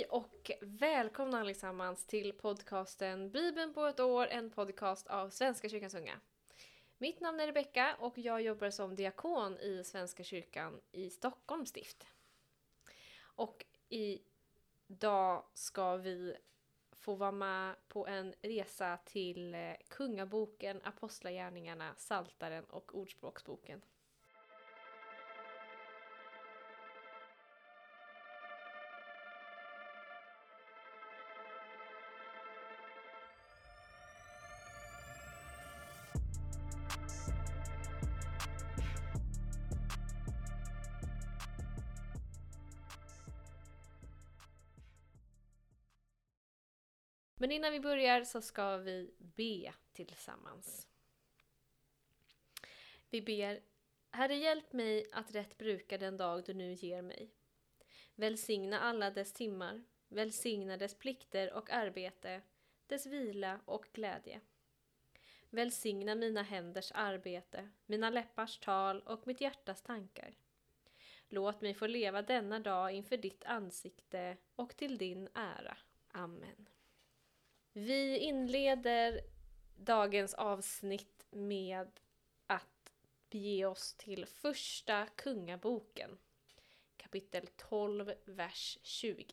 Hej och välkomna allesammans till podcasten Bibeln på ett år, en podcast av Svenska kyrkans unga. Mitt namn är Rebecka och jag jobbar som diakon i Svenska kyrkan i Stockholms stift. Och idag ska vi få vara med på en resa till eh, Kungaboken, Apostlagärningarna, Saltaren och Ordspråksboken. Men innan vi börjar så ska vi be tillsammans. Vi ber Herre hjälp mig att rätt bruka den dag du nu ger mig. Välsigna alla dess timmar, välsigna dess plikter och arbete, dess vila och glädje. Välsigna mina händers arbete, mina läppars tal och mitt hjärtas tankar. Låt mig få leva denna dag inför ditt ansikte och till din ära. Amen. Vi inleder dagens avsnitt med att bege oss till första kungaboken, kapitel 12, vers 20.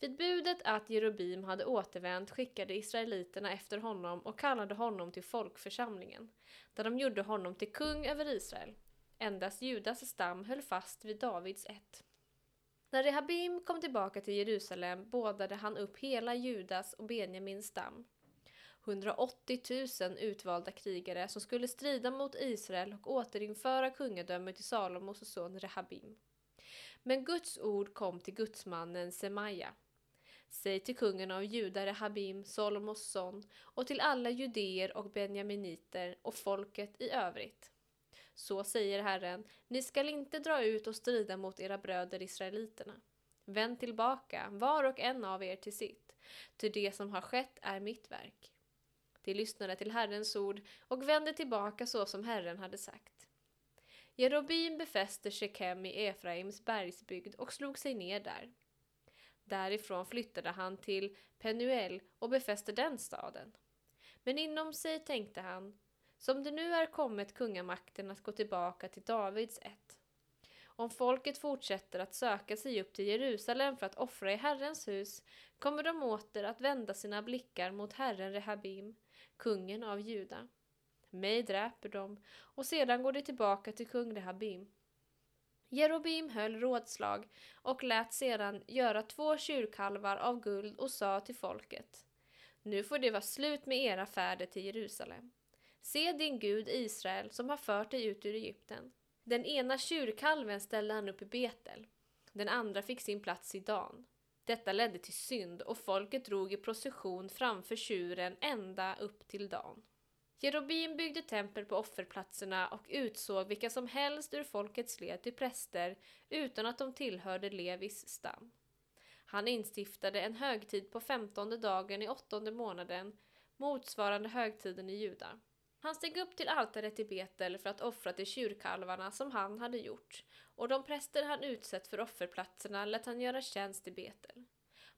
Vid budet att Jerobim hade återvänt skickade israeliterna efter honom och kallade honom till folkförsamlingen, där de gjorde honom till kung över Israel. Endast Judas stam höll fast vid Davids ett. När Rehabim kom tillbaka till Jerusalem bådade han upp hela Judas och Benjamins stam. 180 000 utvalda krigare som skulle strida mot Israel och återinföra kungadömet till Salomos son Rehabim. Men Guds ord kom till gudsmannen Semaja. Säg till kungen av Juda Rehabim, Salomos son, och till alla judéer och benjaminiter och folket i övrigt. Så säger Herren, ni skall inte dra ut och strida mot era bröder israeliterna. Vänd tillbaka, var och en av er till sitt, ty det som har skett är mitt verk. De lyssnade till Herrens ord och vände tillbaka så som Herren hade sagt. Jerobim befäste Shekem i Efraims bergsbygd och slog sig ner där. Därifrån flyttade han till Penuel och befäste den staden. Men inom sig tänkte han, som det nu är kommit kungamakten att gå tillbaka till Davids ett. Om folket fortsätter att söka sig upp till Jerusalem för att offra i Herrens hus kommer de åter att vända sina blickar mot Herren Rehabim, kungen av Juda. Mig dräper de och sedan går de tillbaka till kung Rehabim. Jerobim höll rådslag och lät sedan göra två tjurkalvar av guld och sa till folket Nu får det vara slut med era färder till Jerusalem. Se din Gud Israel som har fört dig ut ur Egypten. Den ena tjurkalven ställde han upp i Betel. Den andra fick sin plats i Dan. Detta ledde till synd och folket drog i procession framför tjuren ända upp till Dan. Jerobim byggde tempel på offerplatserna och utsåg vilka som helst ur folkets led till präster utan att de tillhörde Levis stam. Han instiftade en högtid på femtonde dagen i åttonde månaden, motsvarande högtiden i Juda. Han steg upp till altaret i Betel för att offra till tjurkalvarna som han hade gjort, och de präster han utsett för offerplatserna lät han göra tjänst i Betel.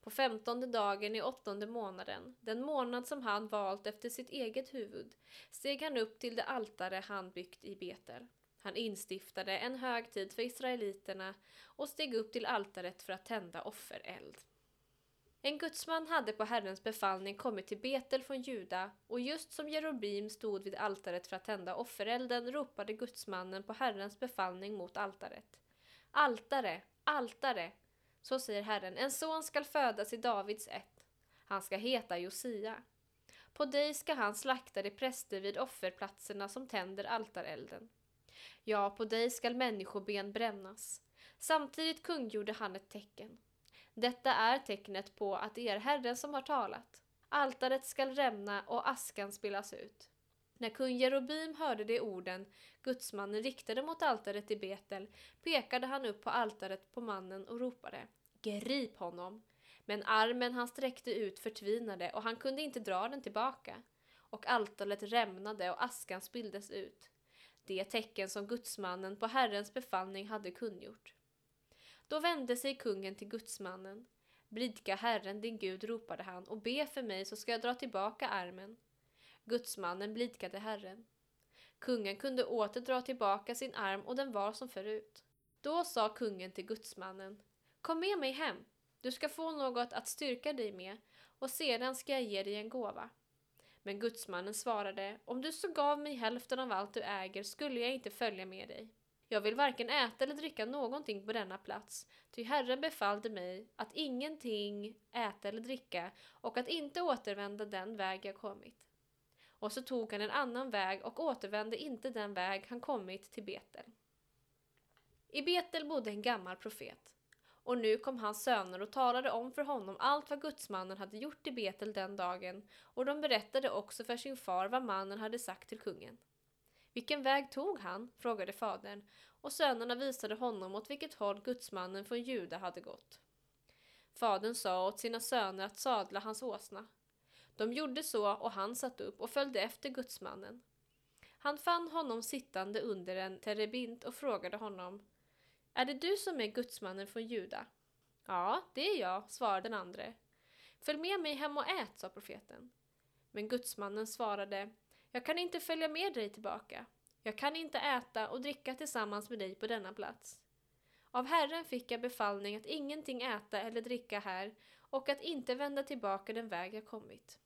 På femtonde dagen i åttonde månaden, den månad som han valt efter sitt eget huvud, steg han upp till det altare han byggt i Betel. Han instiftade en högtid för israeliterna och steg upp till altaret för att tända offereld. En gudsman hade på Herrens befallning kommit till Betel från Juda och just som Jerobim stod vid altaret för att tända offerelden ropade gudsmannen på Herrens befallning mot altaret. Altare, altare! Så säger Herren, en son skall födas i Davids ett. Han ska heta Josia. På dig ska han slakta de präster vid offerplatserna som tänder altarelden. Ja, på dig skall människoben brännas. Samtidigt kungjorde han ett tecken. Detta är tecknet på att det är Herren som har talat. Altaret skall rämna och askan spillas ut. När kung Jerobim hörde de orden gudsmannen riktade mot altaret i Betel pekade han upp på altaret på mannen och ropade Grip honom! Men armen han sträckte ut förtvinade och han kunde inte dra den tillbaka. Och altaret rämnade och askan spilldes ut. Det tecken som gudsmannen på Herrens befallning hade kungjort. Då vände sig kungen till gudsmannen. Blidka Herren din Gud, ropade han, och be för mig så ska jag dra tillbaka armen. Gudsmannen blidkade Herren. Kungen kunde åter dra tillbaka sin arm och den var som förut. Då sa kungen till gudsmannen, Kom med mig hem, du ska få något att styrka dig med och sedan ska jag ge dig en gåva. Men gudsmannen svarade, om du så gav mig hälften av allt du äger skulle jag inte följa med dig. Jag vill varken äta eller dricka någonting på denna plats, ty Herren befallde mig att ingenting äta eller dricka och att inte återvända den väg jag kommit. Och så tog han en annan väg och återvände inte den väg han kommit till Betel. I Betel bodde en gammal profet. Och nu kom hans söner och talade om för honom allt vad gudsmannen hade gjort i Betel den dagen, och de berättade också för sin far vad mannen hade sagt till kungen. Vilken väg tog han? frågade fadern, och sönerna visade honom åt vilket håll gudsmannen från Juda hade gått. Fadern sa åt sina söner att sadla hans åsna. De gjorde så och han satt upp och följde efter gudsmannen. Han fann honom sittande under en terebint och frågade honom är det du som är gudsmannen från Juda? Ja, det är jag, svarade den andre. Följ med mig hem och ät, sa profeten. Men gudsmannen svarade, jag kan inte följa med dig tillbaka. Jag kan inte äta och dricka tillsammans med dig på denna plats. Av Herren fick jag befallning att ingenting äta eller dricka här och att inte vända tillbaka den väg jag kommit.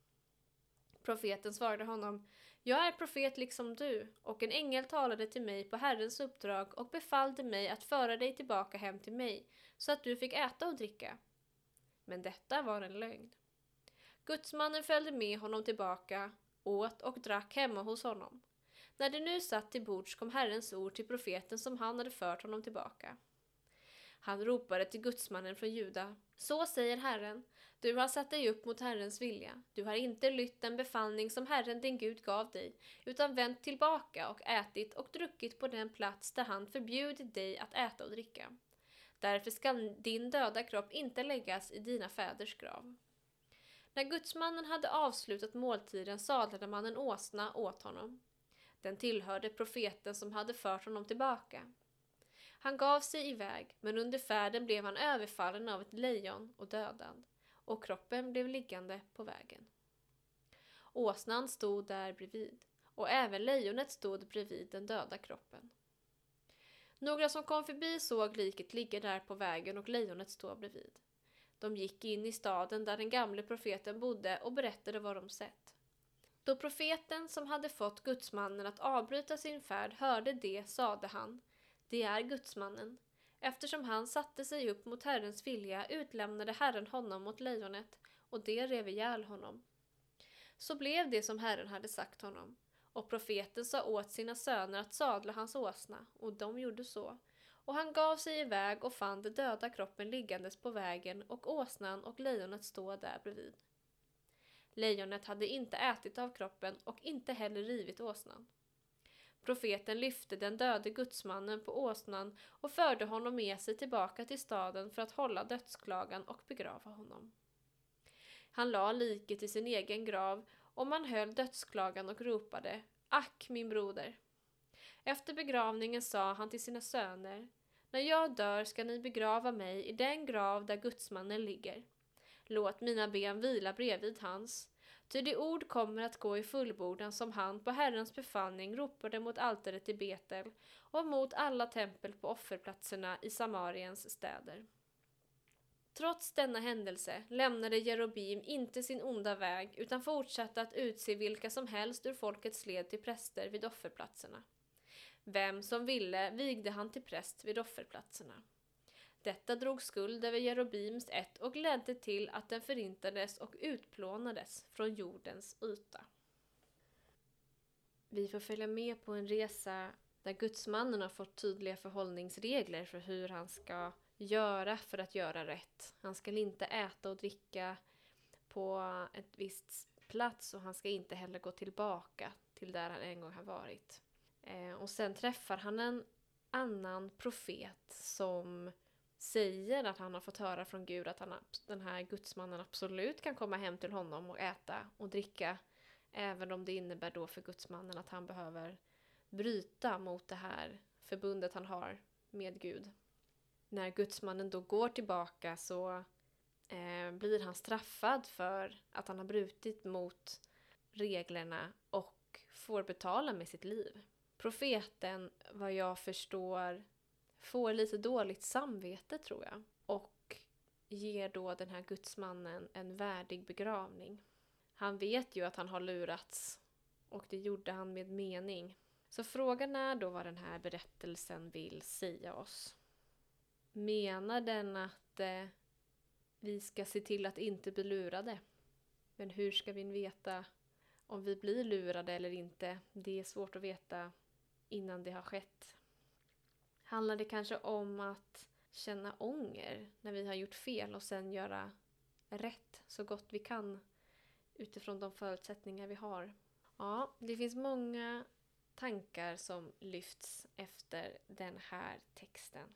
Profeten svarade honom, jag är profet liksom du, och en ängel talade till mig på Herrens uppdrag och befallde mig att föra dig tillbaka hem till mig, så att du fick äta och dricka. Men detta var en lögn. Gudsmannen följde med honom tillbaka, åt och drack hemma hos honom. När de nu satt till bords kom Herrens ord till profeten som han hade fört honom tillbaka. Han ropade till gudsmannen från Juda. Så säger Herren, du har satt dig upp mot Herrens vilja. Du har inte lytt den befallning som Herren din Gud gav dig, utan vänt tillbaka och ätit och druckit på den plats där han förbjudit dig att äta och dricka. Därför skall din döda kropp inte läggas i dina fäders grav. När gudsmannen hade avslutat måltiden sadlade man en åsna åt honom. Den tillhörde profeten som hade fört honom tillbaka. Han gav sig iväg, men under färden blev han överfallen av ett lejon och dödad, och kroppen blev liggande på vägen. Åsnan stod där bredvid, och även lejonet stod bredvid den döda kroppen. Några som kom förbi såg liket ligga där på vägen och lejonet stå bredvid. De gick in i staden där den gamle profeten bodde och berättade vad de sett. Då profeten som hade fått gudsmannen att avbryta sin färd hörde det sade han det är gudsmannen. Eftersom han satte sig upp mot Herrens vilja utlämnade Herren honom mot lejonet, och det rev ihjäl honom. Så blev det som Herren hade sagt honom, och profeten sa åt sina söner att sadla hans åsna, och de gjorde så. Och han gav sig iväg och fann den döda kroppen liggandes på vägen och åsnan och lejonet stå där bredvid. Lejonet hade inte ätit av kroppen och inte heller rivit åsnan. Profeten lyfte den döde gudsmannen på åsnan och förde honom med sig tillbaka till staden för att hålla dödsklagan och begrava honom. Han la liket i sin egen grav och man höll dödsklagan och ropade Ack, min broder! Efter begravningen sa han till sina söner när jag dör ska ni begrava mig i den grav där gudsmannen ligger. Låt mina ben vila bredvid hans Ty det ord kommer att gå i fullbordan som han på Herrens befallning ropade mot altaret i Betel och mot alla tempel på offerplatserna i Samariens städer. Trots denna händelse lämnade Jerobim inte sin onda väg utan fortsatte att utse vilka som helst ur folkets led till präster vid offerplatserna. Vem som ville vigde han till präst vid offerplatserna. Detta drog skuld över Jerobims ett och ledde till att den förintades och utplånades från jordens yta. Vi får följa med på en resa där gudsmannen har fått tydliga förhållningsregler för hur han ska göra för att göra rätt. Han ska inte äta och dricka på ett visst plats och han ska inte heller gå tillbaka till där han en gång har varit. Eh, och sen träffar han en annan profet som säger att han har fått höra från Gud att han, den här gudsmannen absolut kan komma hem till honom och äta och dricka. Även om det innebär då för gudsmannen att han behöver bryta mot det här förbundet han har med Gud. När gudsmannen då går tillbaka så eh, blir han straffad för att han har brutit mot reglerna och får betala med sitt liv. Profeten, vad jag förstår, får lite dåligt samvete tror jag och ger då den här gudsmannen en värdig begravning. Han vet ju att han har lurats och det gjorde han med mening. Så frågan är då vad den här berättelsen vill säga oss. Menar den att eh, vi ska se till att inte bli lurade? Men hur ska vi veta om vi blir lurade eller inte? Det är svårt att veta innan det har skett. Handlar det kanske om att känna ånger när vi har gjort fel och sen göra rätt så gott vi kan utifrån de förutsättningar vi har? Ja, det finns många tankar som lyfts efter den här texten.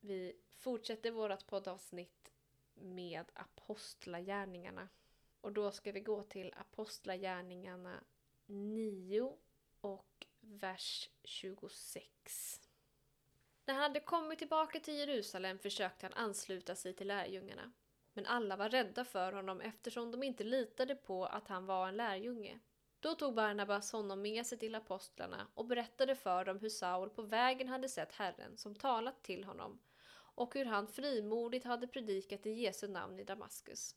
Vi fortsätter vårt poddavsnitt med Apostlagärningarna. Och då ska vi gå till Apostlagärningarna 9 och vers 26. När han hade kommit tillbaka till Jerusalem försökte han ansluta sig till lärjungarna. Men alla var rädda för honom eftersom de inte litade på att han var en lärjunge. Då tog Barnabas honom med sig till apostlarna och berättade för dem hur Saul på vägen hade sett Herren som talat till honom och hur han frimodigt hade predikat i Jesu namn i Damaskus.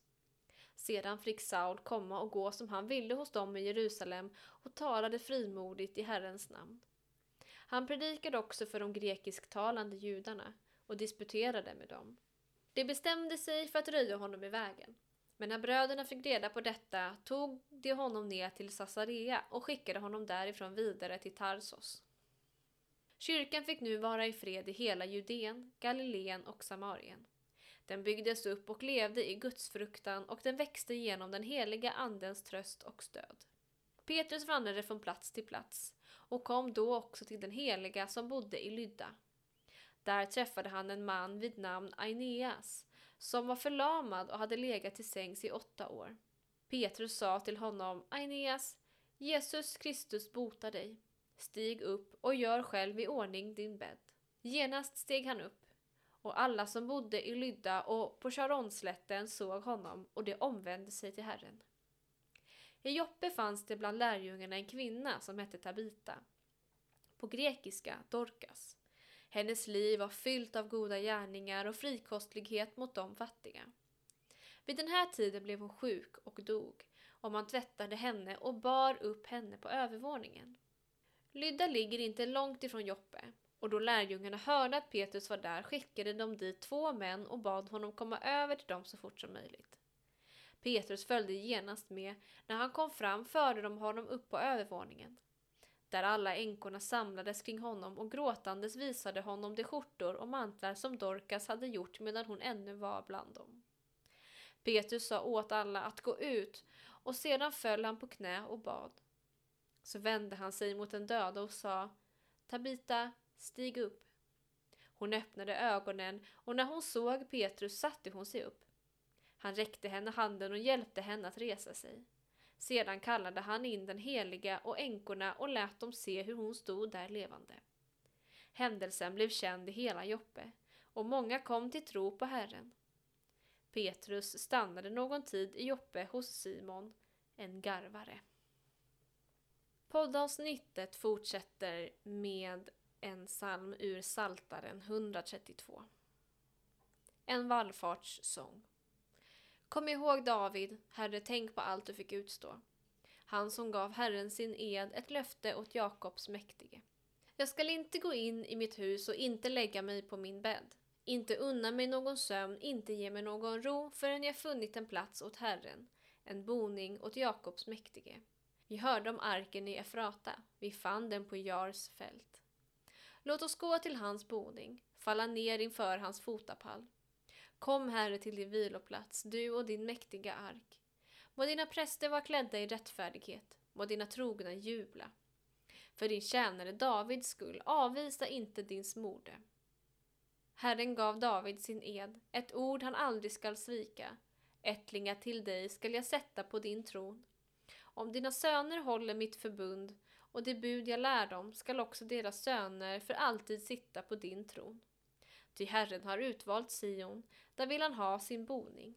Sedan fick Saul komma och gå som han ville hos dem i Jerusalem och talade frimodigt i Herrens namn. Han predikade också för de grekisktalande judarna och disputerade med dem. De bestämde sig för att röja honom i vägen. Men när bröderna fick reda på detta tog de honom ner till Sassarea och skickade honom därifrån vidare till Tarsos. Kyrkan fick nu vara i fred i hela Judeen, Galileen och Samarien. Den byggdes upp och levde i gudsfruktan och den växte genom den heliga Andens tröst och stöd. Petrus vandrade från plats till plats och kom då också till den heliga som bodde i Lydda. Där träffade han en man vid namn Aeneas som var förlamad och hade legat till sängs i åtta år. Petrus sa till honom, Aeneas, Jesus Kristus botar dig. Stig upp och gör själv i ordning din bädd. Genast steg han upp, och alla som bodde i Lydda och på Charonslätten såg honom, och de omvände sig till Herren. I Joppe fanns det bland lärjungarna en kvinna som hette Tabita. På grekiska Dorkas. Hennes liv var fyllt av goda gärningar och frikostlighet mot de fattiga. Vid den här tiden blev hon sjuk och dog, och man tvättade henne och bar upp henne på övervåningen. Lydda ligger inte långt ifrån Joppe, och då lärjungarna hörde att Petrus var där skickade de dit två män och bad honom komma över till dem så fort som möjligt. Petrus följde genast med. När han kom fram förde de honom upp på övervåningen där alla änkorna samlades kring honom och gråtandes visade honom de skjortor och mantlar som Dorcas hade gjort medan hon ännu var bland dem. Petrus sa åt alla att gå ut och sedan föll han på knä och bad. Så vände han sig mot den döda och sa Tabita, stig upp. Hon öppnade ögonen och när hon såg Petrus satte hon sig upp. Han räckte henne handen och hjälpte henne att resa sig. Sedan kallade han in den heliga och änkorna och lät dem se hur hon stod där levande. Händelsen blev känd i hela Joppe och många kom till tro på Herren. Petrus stannade någon tid i Joppe hos Simon, en garvare. Poddavsnittet fortsätter med en psalm ur Saltaren 132. En vallfartssång. Kom ihåg David, Herre, tänk på allt du fick utstå. Han som gav Herren sin ed, ett löfte åt Jakobs mäktige. Jag skall inte gå in i mitt hus och inte lägga mig på min bädd, inte unna mig någon sömn, inte ge mig någon ro förrän jag funnit en plats åt Herren, en boning åt Jakobs mäktige. Vi hörde om arken i Efrata, vi fann den på Jars fält. Låt oss gå till hans boning, falla ner inför hans fotapall. Kom, Herre, till din viloplats, du och din mäktiga ark. Må dina präster vara klädda i rättfärdighet, må dina trogna jubla. För din tjänare Davids skull, avvisa inte din smorde. Herren gav David sin ed, ett ord han aldrig skall svika. Ättlingar till dig skall jag sätta på din tron. Om dina söner håller mitt förbund och det bud jag lär dem skall också deras söner för alltid sitta på din tron. Ty Herren har utvalt Sion, där vill han ha sin boning.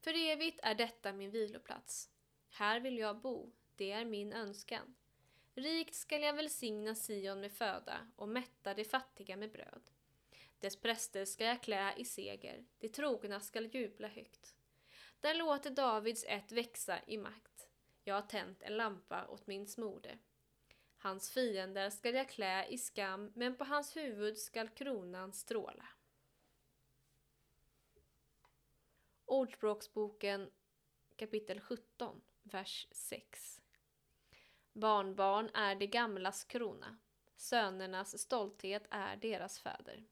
För evigt är detta min viloplats. Här vill jag bo, det är min önskan. Rikt skall jag välsigna Sion med föda och mätta de fattiga med bröd. Dess präster ska jag klä i seger, de trogna skall jubla högt. Där låter Davids ett växa i makt. Jag har tänt en lampa åt min smorde. Hans fiender skall jag klä i skam, men på hans huvud skall kronan stråla. Ordspråksboken kapitel 17, vers 6. Barnbarn är de gamlas krona, sönernas stolthet är deras fäder.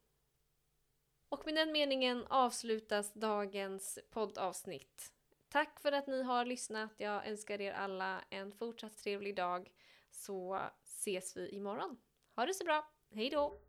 Och med den meningen avslutas dagens poddavsnitt. Tack för att ni har lyssnat. Jag önskar er alla en fortsatt trevlig dag så ses vi imorgon. Ha det så bra. Hej då!